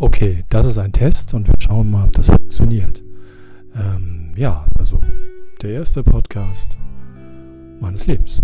Okay, das ist ein Test und wir schauen mal, ob das funktioniert. Ähm, ja, also der erste Podcast meines Lebens.